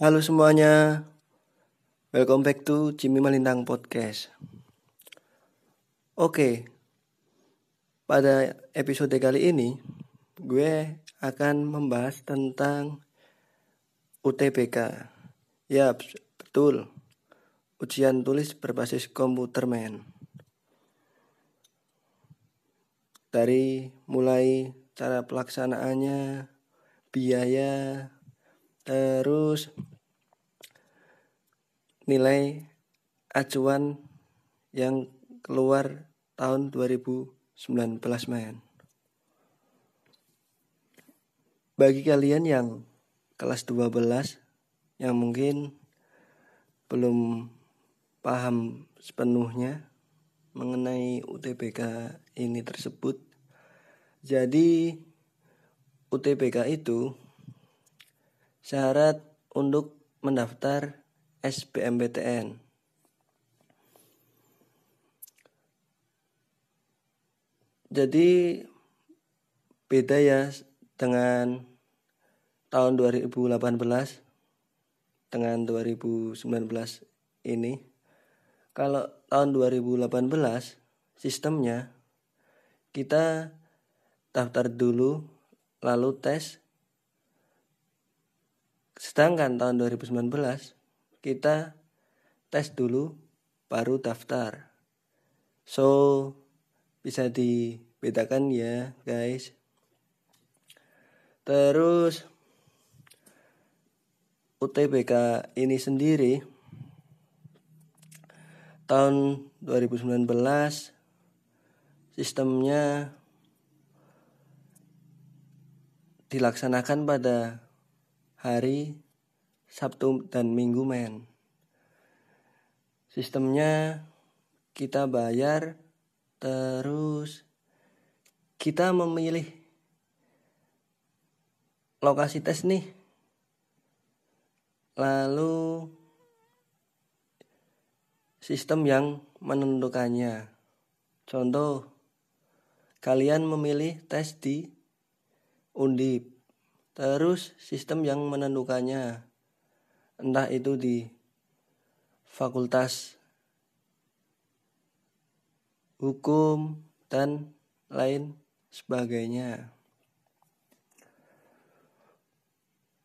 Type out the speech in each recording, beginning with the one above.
Halo semuanya, welcome back to Jimmy Malintang Podcast. Oke, pada episode kali ini gue akan membahas tentang UTBK. Ya, betul. Ujian tulis berbasis komputer men. Dari mulai cara pelaksanaannya, biaya, terus nilai acuan yang keluar tahun 2019 men. Bagi kalian yang kelas 12 yang mungkin belum paham sepenuhnya mengenai UTBK ini tersebut. Jadi UTBK itu syarat untuk mendaftar SBMPTN. Jadi beda ya dengan tahun 2018 dengan 2019 ini. Kalau tahun 2018 sistemnya kita daftar dulu lalu tes sedangkan tahun 2019 kita tes dulu baru daftar. So bisa dibedakan ya guys. Terus UTBK ini sendiri tahun 2019 sistemnya dilaksanakan pada hari Sabtu dan Minggu men. Sistemnya kita bayar terus kita memilih lokasi tes nih. Lalu sistem yang menentukannya. Contoh, kalian memilih tes di Undip. Terus sistem yang menentukannya. Entah itu di fakultas hukum dan lain sebagainya.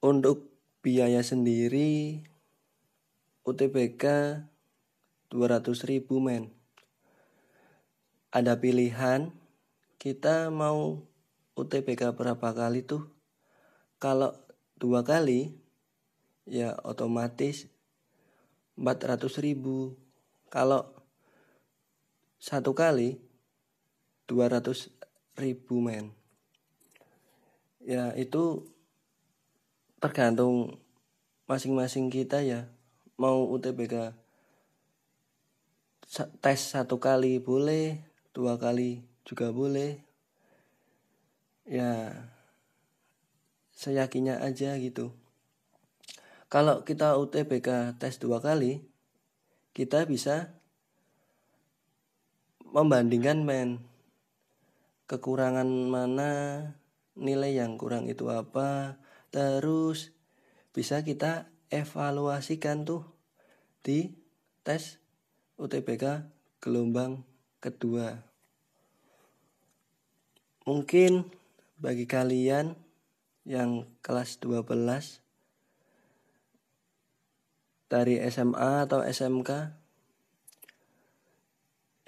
Untuk biaya sendiri UTBK 200 ribu men ada pilihan kita mau UTBK berapa kali tuh kalau dua kali ya otomatis 400 ribu. Kalau satu kali 200 ribu men. Ya itu tergantung masing-masing kita ya. Mau UTBK tes satu kali boleh dua kali juga boleh. Ya seyakinnya aja gitu kalau kita UTBK tes dua kali kita bisa membandingkan men kekurangan mana nilai yang kurang itu apa terus bisa kita evaluasikan tuh di tes UTBK gelombang kedua. Mungkin bagi kalian yang kelas 12 dari SMA atau SMK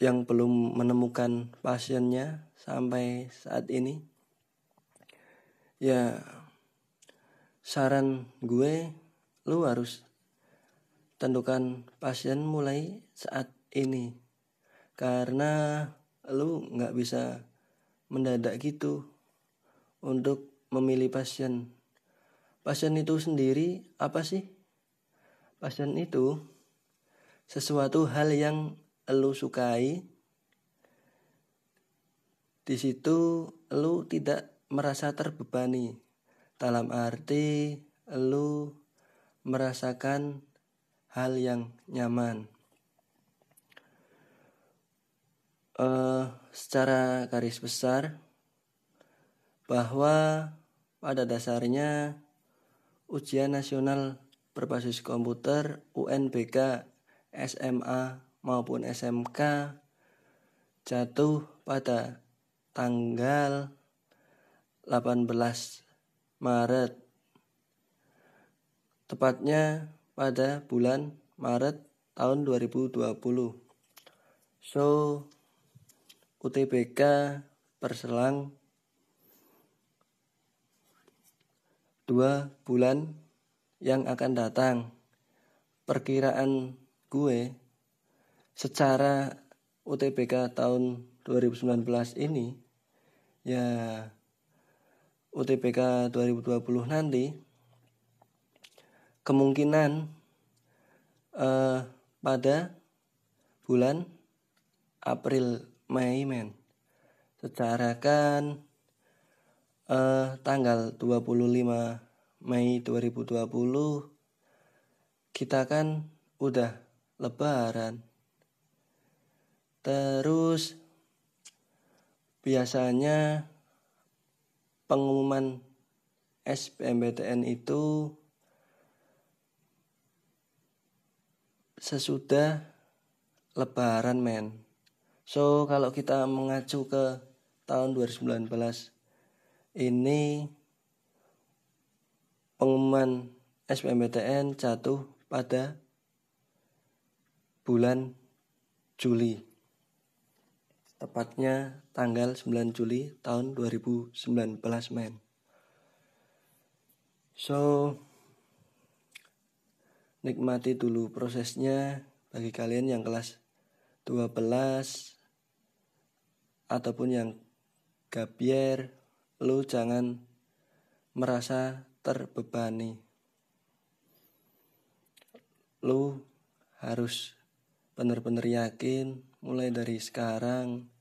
yang belum menemukan pasiennya sampai saat ini. Ya saran gue lu harus tentukan pasien mulai saat ini. Karena lu nggak bisa mendadak gitu untuk memilih pasien. Pasien itu sendiri apa sih? Pasien itu sesuatu hal yang lu sukai. Di situ lu tidak merasa terbebani. Dalam arti lu merasakan hal yang nyaman. Uh, secara garis besar, bahwa pada dasarnya ujian nasional berbasis komputer UNBK, SMA maupun SMK jatuh pada tanggal 18 Maret. Tepatnya pada bulan Maret tahun 2020 so UTBK berselang dua bulan yang akan datang. Perkiraan gue secara UTBK tahun 2019 ini ya UTBK 2020 nanti kemungkinan uh, pada bulan April Mei men secara kan uh, tanggal 25 Mei 2020 kita kan udah lebaran. Terus biasanya pengumuman SBMPTN itu sesudah lebaran men. So kalau kita mengacu ke tahun 2019 ini pengumuman SBMPTN jatuh pada bulan Juli. Tepatnya tanggal 9 Juli tahun 2019 men. So nikmati dulu prosesnya bagi kalian yang kelas 12 ataupun yang gabier lu jangan merasa terbebani. Lu harus benar-benar yakin mulai dari sekarang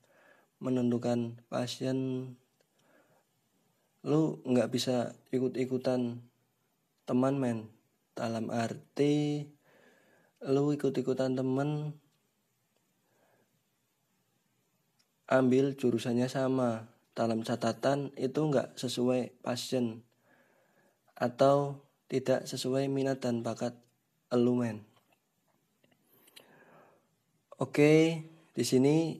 menentukan pasien lu nggak bisa ikut-ikutan teman men. Dalam arti lu ikut-ikutan temen ambil jurusannya sama dalam catatan itu nggak sesuai pasien atau tidak sesuai minat dan bakat elumen. Oke, di sini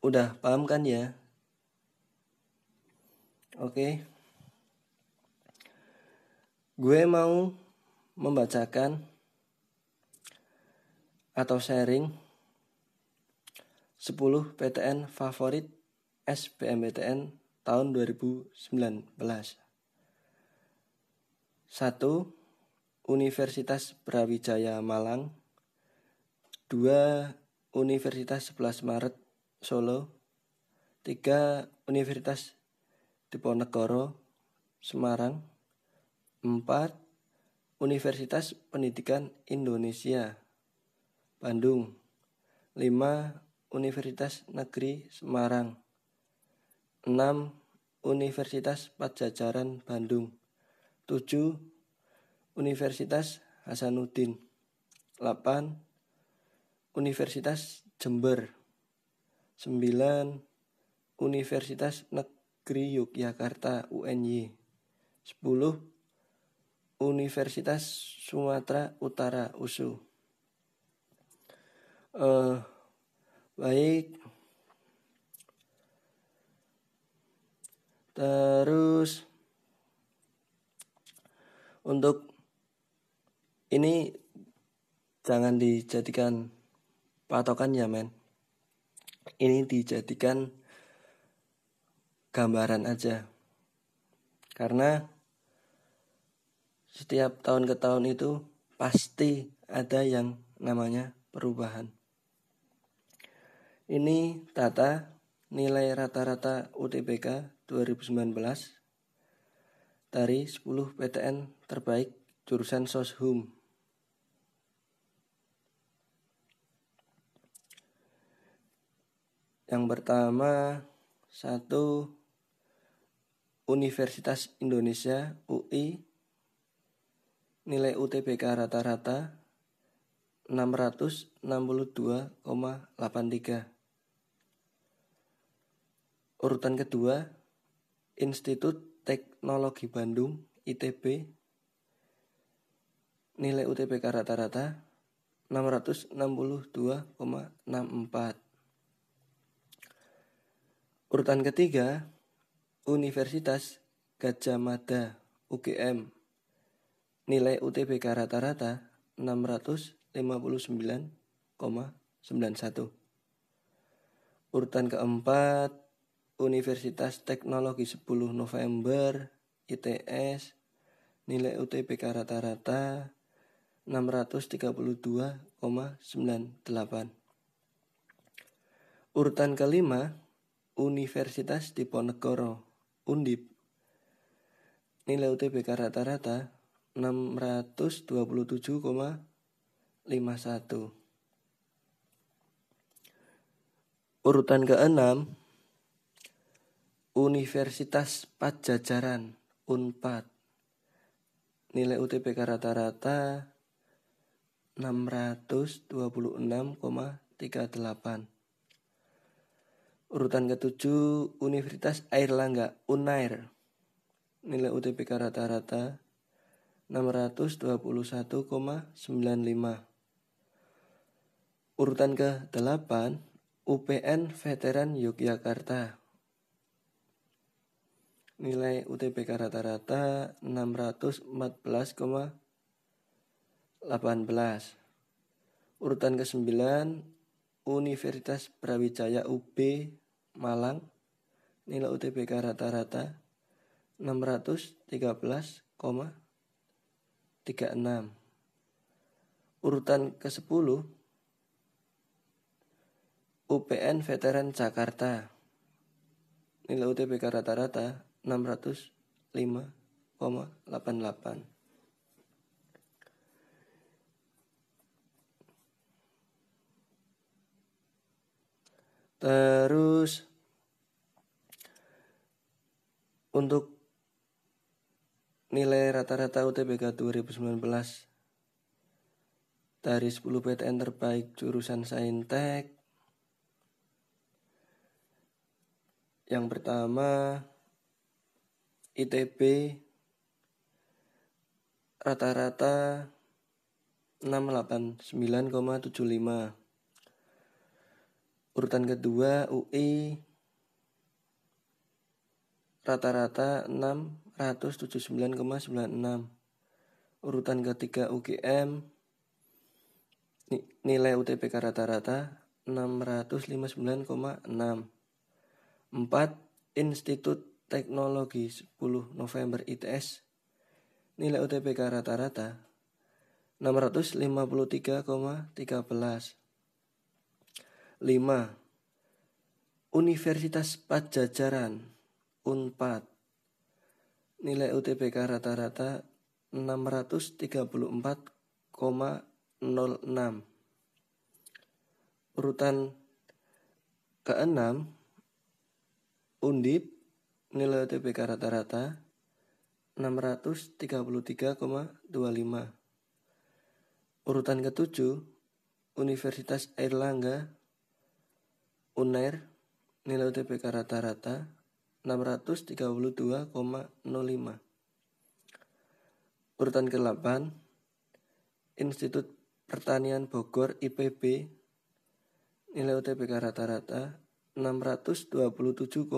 udah paham kan ya? Oke. Gue mau membacakan atau sharing 10 PTN favorit SBMPTN tahun 2019. 1. Universitas Brawijaya Malang 2. Universitas 11 Maret Solo 3. Universitas Diponegoro Semarang 4. Universitas Pendidikan Indonesia Bandung 5. Universitas Negeri Semarang 6. Universitas Pajajaran Bandung 7. Universitas Hasanuddin 8. Universitas Jember 9. Universitas Negeri Yogyakarta UNY 10. Universitas Sumatera Utara USU uh, Baik Terus untuk ini jangan dijadikan patokan ya men. Ini dijadikan gambaran aja. Karena setiap tahun ke tahun itu pasti ada yang namanya perubahan. Ini data nilai rata-rata UTBK 2019 dari 10 PTN terbaik jurusan Soshum. Yang pertama, satu Universitas Indonesia UI nilai UTBK rata-rata 662,83. Urutan kedua, Institut Teknologi Bandung ITB nilai UTBK rata-rata 662,64. Urutan ketiga, Universitas Gajah Mada UGM. Nilai UTBK rata-rata 659,91. Urutan keempat, Universitas Teknologi 10 November ITS nilai UTBK rata-rata 632,98. Urutan kelima, Universitas Diponegoro, Undip. Nilai UTBK rata-rata 627,51. Urutan keenam, Universitas Pajajaran, Unpad. Nilai UTBK rata-rata 626,38. Urutan ketujuh Universitas Airlangga Unair. Nilai UTBK rata-rata 621,95. Urutan ke-8 UPN Veteran Yogyakarta. Nilai UTBK rata-rata 614,18. Urutan ke-9 Universitas Brawijaya UB Malang nilai UTBK rata-rata 613,36. Urutan ke-10 UPN Veteran Jakarta nilai UTBK rata-rata 605,88. Terus untuk nilai rata-rata UTBK 2019 dari 10 PTN terbaik jurusan Saintek yang pertama ITB rata-rata 689,75 Urutan kedua UI rata-rata 679,96. Urutan ketiga UGM nilai UTBK rata-rata 659,6. 4. Institut Teknologi 10 November ITS nilai UTBK rata-rata 653,13. 5. Universitas Pajajaran Unpad Nilai UTBK rata-rata 634,06 Urutan ke-6 Undip Nilai UTBK rata-rata 633,25 Urutan ke-7 Universitas Airlangga Unair nilai UTBK rata-rata 632,05. Urutan ke-8 Institut Pertanian Bogor IPB nilai UTBK rata-rata 627,98.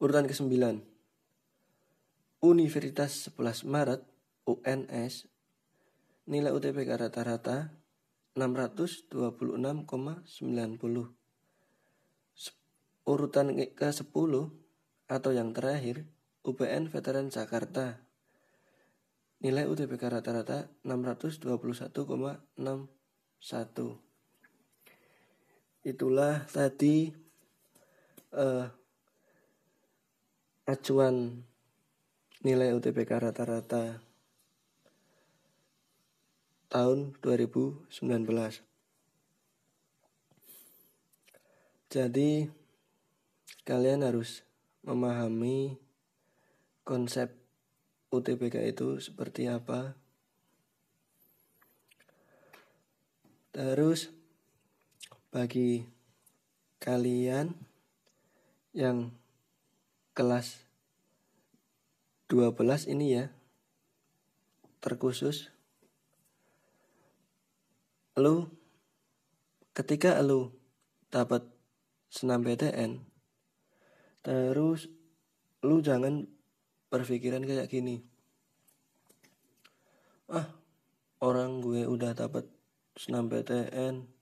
Urutan ke-9 Universitas 11 Maret UNS nilai UTBK rata-rata 626,90. Urutan ke-10 atau yang terakhir UPN Veteran Jakarta. Nilai UTBK rata-rata 621,61. Itulah tadi uh, acuan nilai UTBK rata-rata tahun 2019. Jadi kalian harus memahami konsep UTBK itu seperti apa. Terus bagi kalian yang kelas 12 ini ya, terkhusus lu ketika lu dapat senam PTN terus lu jangan berpikiran kayak gini. Ah orang gue udah dapat senam PTN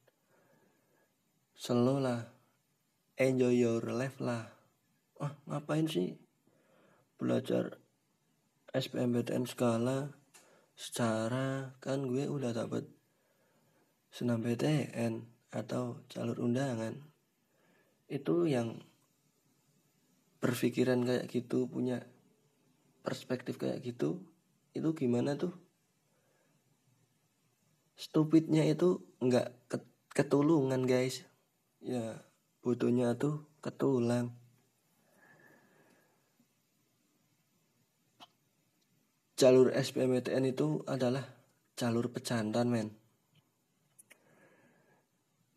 slow lah. Enjoy your life lah. Ah ngapain sih? Belajar SPMPTN skala secara kan gue udah dapat senam PTN atau jalur undangan. Itu yang berpikiran kayak gitu punya perspektif kayak gitu itu gimana tuh? Stupidnya itu nggak ketulungan guys ya butuhnya tuh ketulang jalur SPMTN itu adalah jalur pecantan men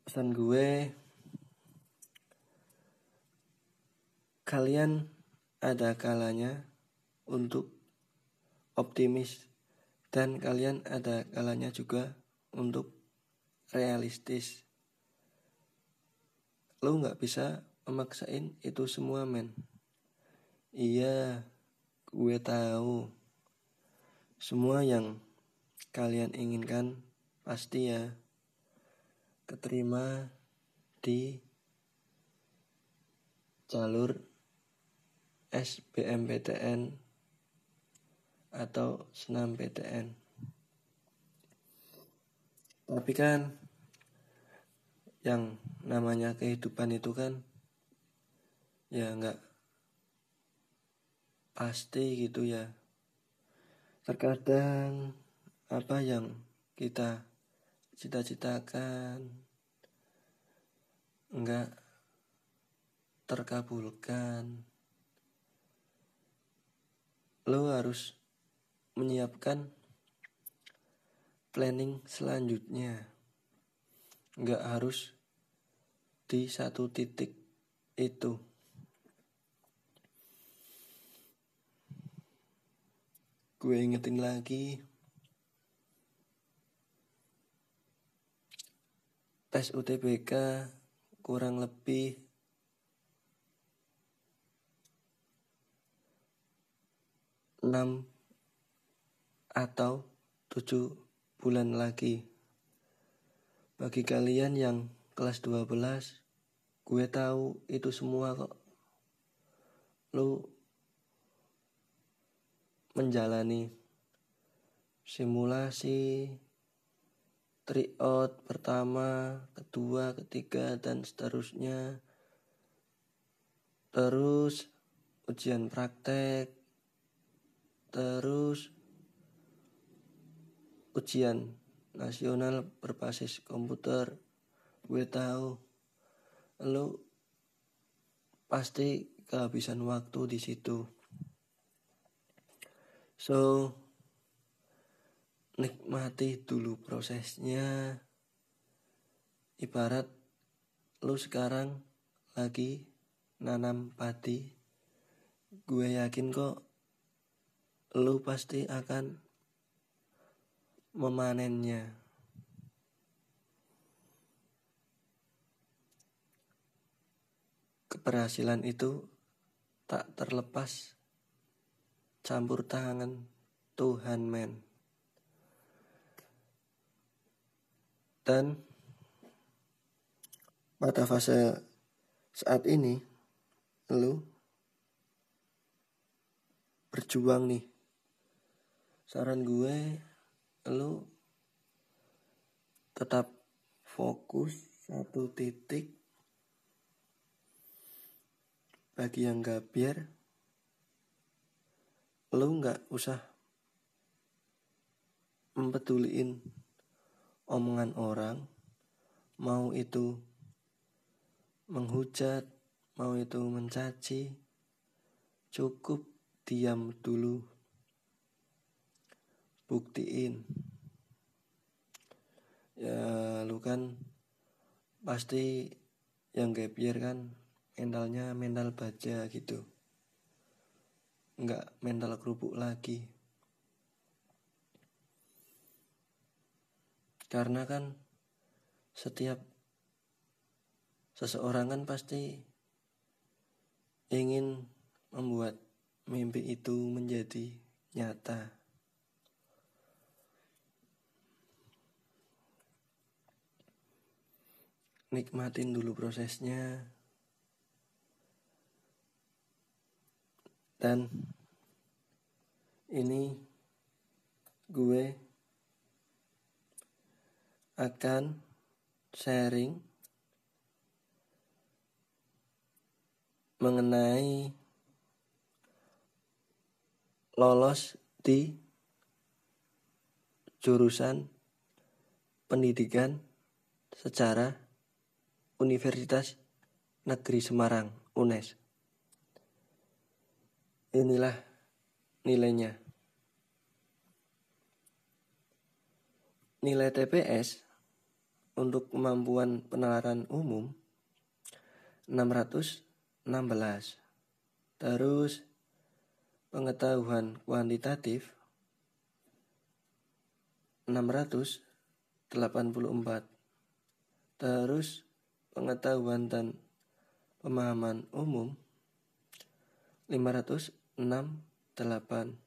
pesan gue kalian ada kalanya untuk optimis dan kalian ada kalanya juga untuk realistis. Lo nggak bisa memaksain itu semua men. Iya, gue tahu. Semua yang kalian inginkan pasti ya keterima di jalur SBMPTN atau senam PTN. Tapi kan yang namanya kehidupan itu kan ya nggak pasti gitu ya. Terkadang apa yang kita cita-citakan nggak terkabulkan. Lo harus menyiapkan planning selanjutnya nggak harus di satu titik itu gue ingetin lagi tes UTBK kurang lebih enam atau tujuh bulan lagi. Bagi kalian yang kelas 12, gue tahu itu semua kok. Lu menjalani simulasi tryout pertama, kedua, ketiga, dan seterusnya. Terus ujian praktek, terus ujian nasional berbasis komputer gue tahu lo pasti kehabisan waktu di situ. So nikmati dulu prosesnya. Ibarat lo sekarang lagi nanam padi. Gue yakin kok lo pasti akan memanennya. Keberhasilan itu tak terlepas campur tangan Tuhan men. Dan pada fase saat ini lu berjuang nih. Saran gue lu tetap fokus satu titik bagi yang gak biar lu nggak usah mempeduliin omongan orang. Mau itu menghujat mau itu mencaci cukup diam dulu. Buktiin. Ya lu kan pasti yang gap year kan mentalnya mental baja gitu nggak mental kerupuk lagi karena kan setiap seseorang kan pasti ingin membuat mimpi itu menjadi nyata. Nikmatin dulu prosesnya. Dan ini gue akan sharing mengenai lolos di jurusan pendidikan secara Universitas Negeri Semarang UNES. Inilah nilainya. Nilai TPS untuk kemampuan penalaran umum 616. Terus pengetahuan kuantitatif 684. Terus pengetahuan dan pemahaman umum 568.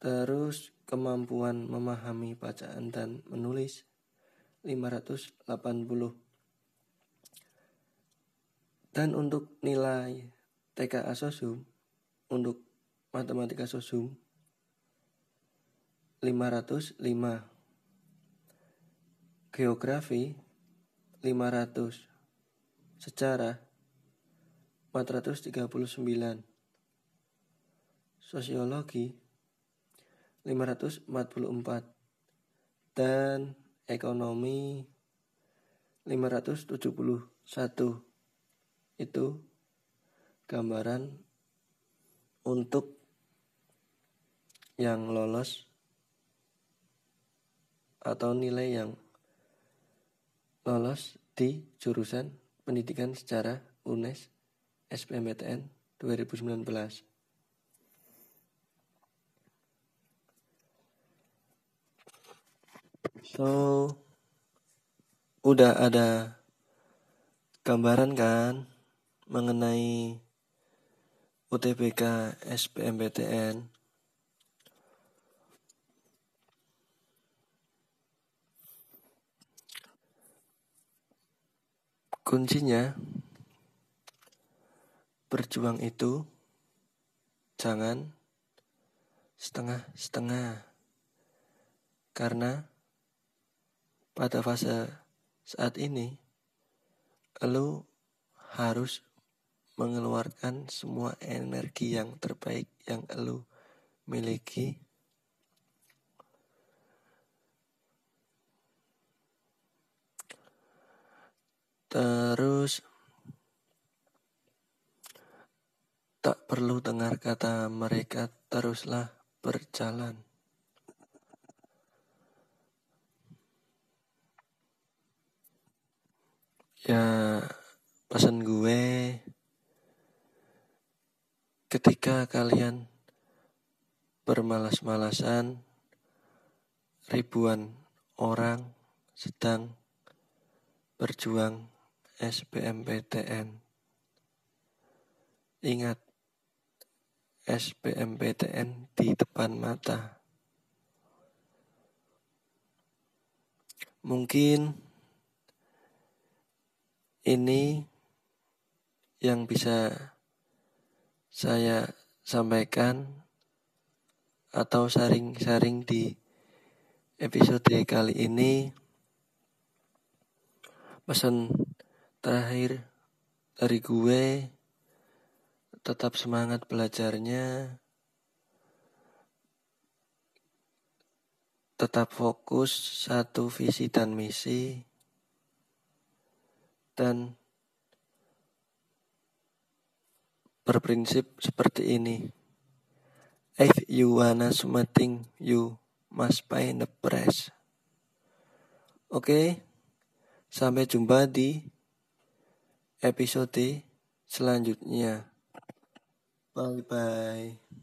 Terus kemampuan memahami bacaan dan menulis 580. Dan untuk nilai TKA Sosum untuk matematika Sosum 505. Geografi 500. Sejarah 439. Sosiologi. 544 dan ekonomi. 571 itu gambaran untuk yang lolos atau nilai yang lolos di jurusan pendidikan secara UNES SPMPTN 2019. So, udah ada gambaran kan mengenai UTBK SPMPTN. Kuncinya berjuang itu jangan setengah-setengah. Karena pada fase saat ini, lo harus mengeluarkan semua energi yang terbaik yang lo miliki. Terus tak perlu dengar kata mereka teruslah berjalan Ya, pesan gue ketika kalian bermalas-malasan, ribuan orang sedang berjuang SBMPTN. Ingat, SBMPTN di depan mata. Mungkin ini yang bisa saya sampaikan atau sharing-sharing di episode kali ini. Pesan terakhir dari gue tetap semangat belajarnya. Tetap fokus satu visi dan misi dan berprinsip seperti ini. If you wanna something, you must pay the price. Oke, sampai jumpa di episode selanjutnya. Bye bye.